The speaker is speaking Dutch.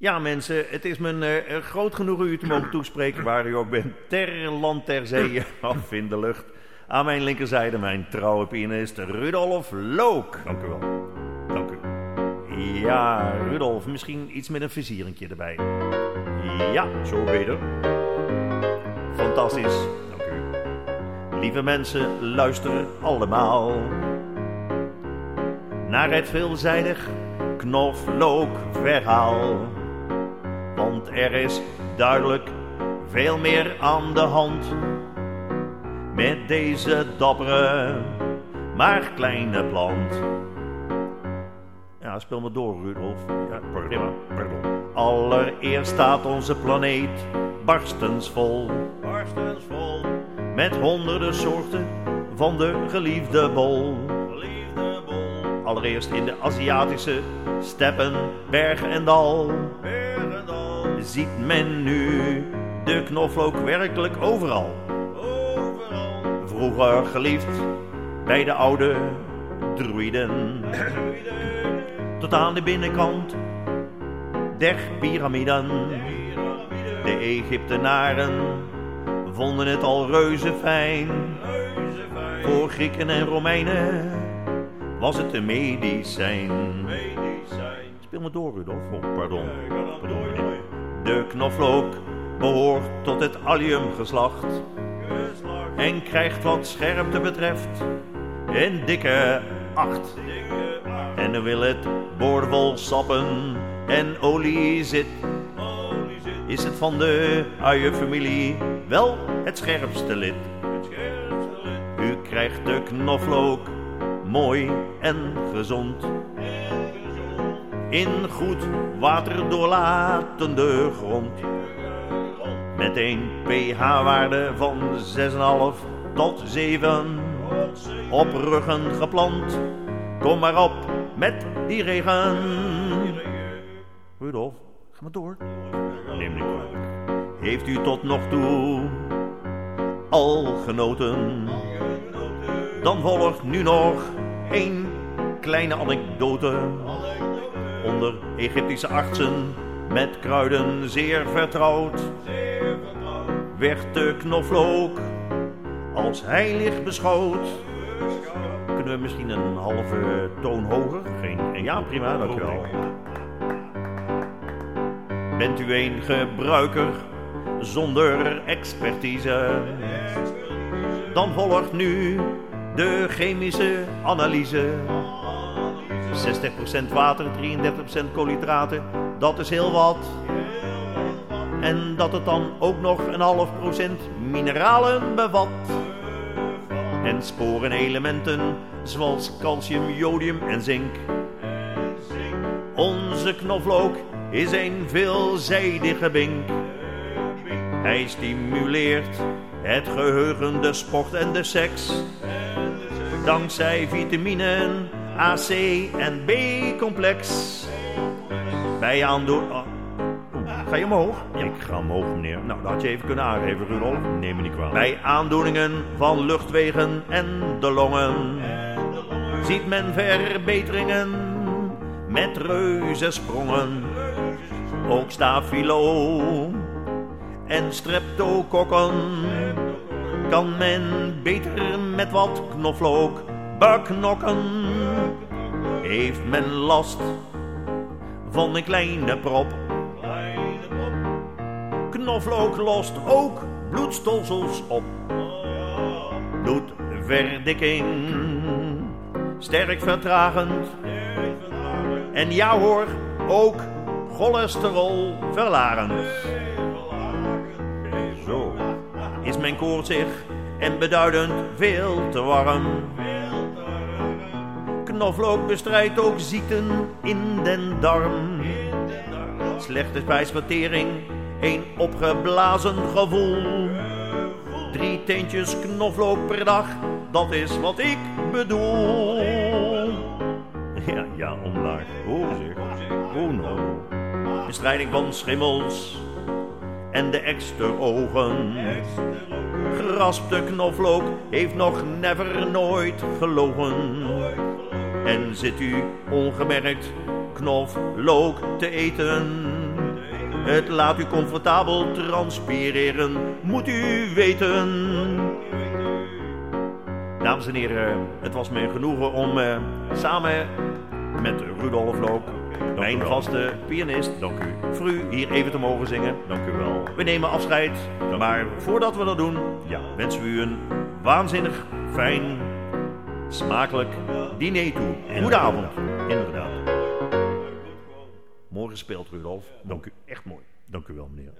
Ja, mensen, het is me uh, groot genoeg u te mogen toespreken waar u ook bent. Ter land, ter zee, af in de lucht. Aan mijn linkerzijde mijn trouwe pianist Rudolf Look. Dank u wel. Dank u. Ja, Rudolf, misschien iets met een versieringje erbij. Ja, zo beter. Fantastisch. Dank u. Lieve mensen, luisteren allemaal naar het veelzijdig knoflookverhaal. Want er is duidelijk veel meer aan de hand met deze dappere, maar kleine plant. Ja, speel maar door, Rudolf. Ja, prima, pardon. Allereerst staat onze planeet barstensvol. Barstensvol. Met honderden soorten van de geliefde bol. Geliefde bol. Allereerst in de Aziatische steppen, berg en dal. Ziet men nu de knoflook werkelijk overal. Overal. Vroeger geliefd bij de oude druiden. Tot aan de binnenkant der piramiden. De Egyptenaren vonden het al reuze fijn. Voor Grieken en Romeinen was het een medicijn. Speel maar door, Rudolf. Oh, pardon. Pardon. De knoflook behoort tot het alliumgeslacht en krijgt wat scherpte betreft een dikke acht. En dan wil het boordevol sappen en olie zit, is het van de uienfamilie wel het scherpste lid. U krijgt de knoflook mooi En gezond. In goed water doorlatende grond. Met een pH-waarde van 6,5 tot 7 Tot zee. op ruggen geplant. Kom maar op met die regen. Rudolf, ga maar door. Neem niet kwalijk. Heeft u tot nog toe al genoten? Dan volgt nu nog één kleine anekdote. Onder Egyptische artsen met kruiden zeer vertrouwd Zeer vertrouwd. werd de knoflook als heilig beschouwd. Kunnen we misschien een halve toon hoger? Geen, ja, prima, dankjewel. Bent u een gebruiker zonder expertise? Dan volgt nu de chemische analyse. 60% water, 33% koolhydraten, dat is heel wat. En dat het dan ook nog een half procent mineralen bevat. En sporenelementen zoals calcium, jodium en zink. Onze knoflook is een veelzijdige bink. Hij stimuleert het geheugen, de sport en de seks. Dankzij vitaminen A, C en B-complex. Bij aandoen... oh, Ga je omhoog? Ik ga omhoog, meneer. Nou, dat had je even kunnen aangeven, Rudolf. Neem me niet kwalijk. Bij aandoeningen van luchtwegen en de longen ziet men verbeteringen met reuzensprongen. Ook stafilo en streptokokken kan men beter met wat knoflook beknokken. Heeft men last van een kleine prop? Knoflook lost ook bloedstolsels op. Bloedverdikking, sterk vertragend. En ja hoor, ook cholesterol verlagend. Zo, is mijn koortsig en beduidend veel te warm. Knoflook bestrijdt ook ziekten in den darm. Slechte spijsvertering, een opgeblazen gevoel. Drie teentjes knoflook per dag, dat is wat ik bedoel. Ja, ja, omlaag. Oh zeg, oh nou. Bestrijding van schimmels en de eksterogen. Geraspte knoflook heeft nog never nooit gelogen. En zit u ongemerkt knoflook te eten, Het laat u comfortabel transpireren, moet u weten. Dames en heren, het was me genoegen om eh, samen met Rudolf Loop, mijn vaste pianist, Dank u. voor u hier even te mogen zingen. Dank u wel. We nemen afscheid, maar voordat we dat doen, Ja. wensen we u een waanzinnig fijn, smakelijk diner toe. Goedenavond. Inderdaad. Mooi gespeeld, Rudolf. Dank u. Echt mooi. Dank u wel, meneer.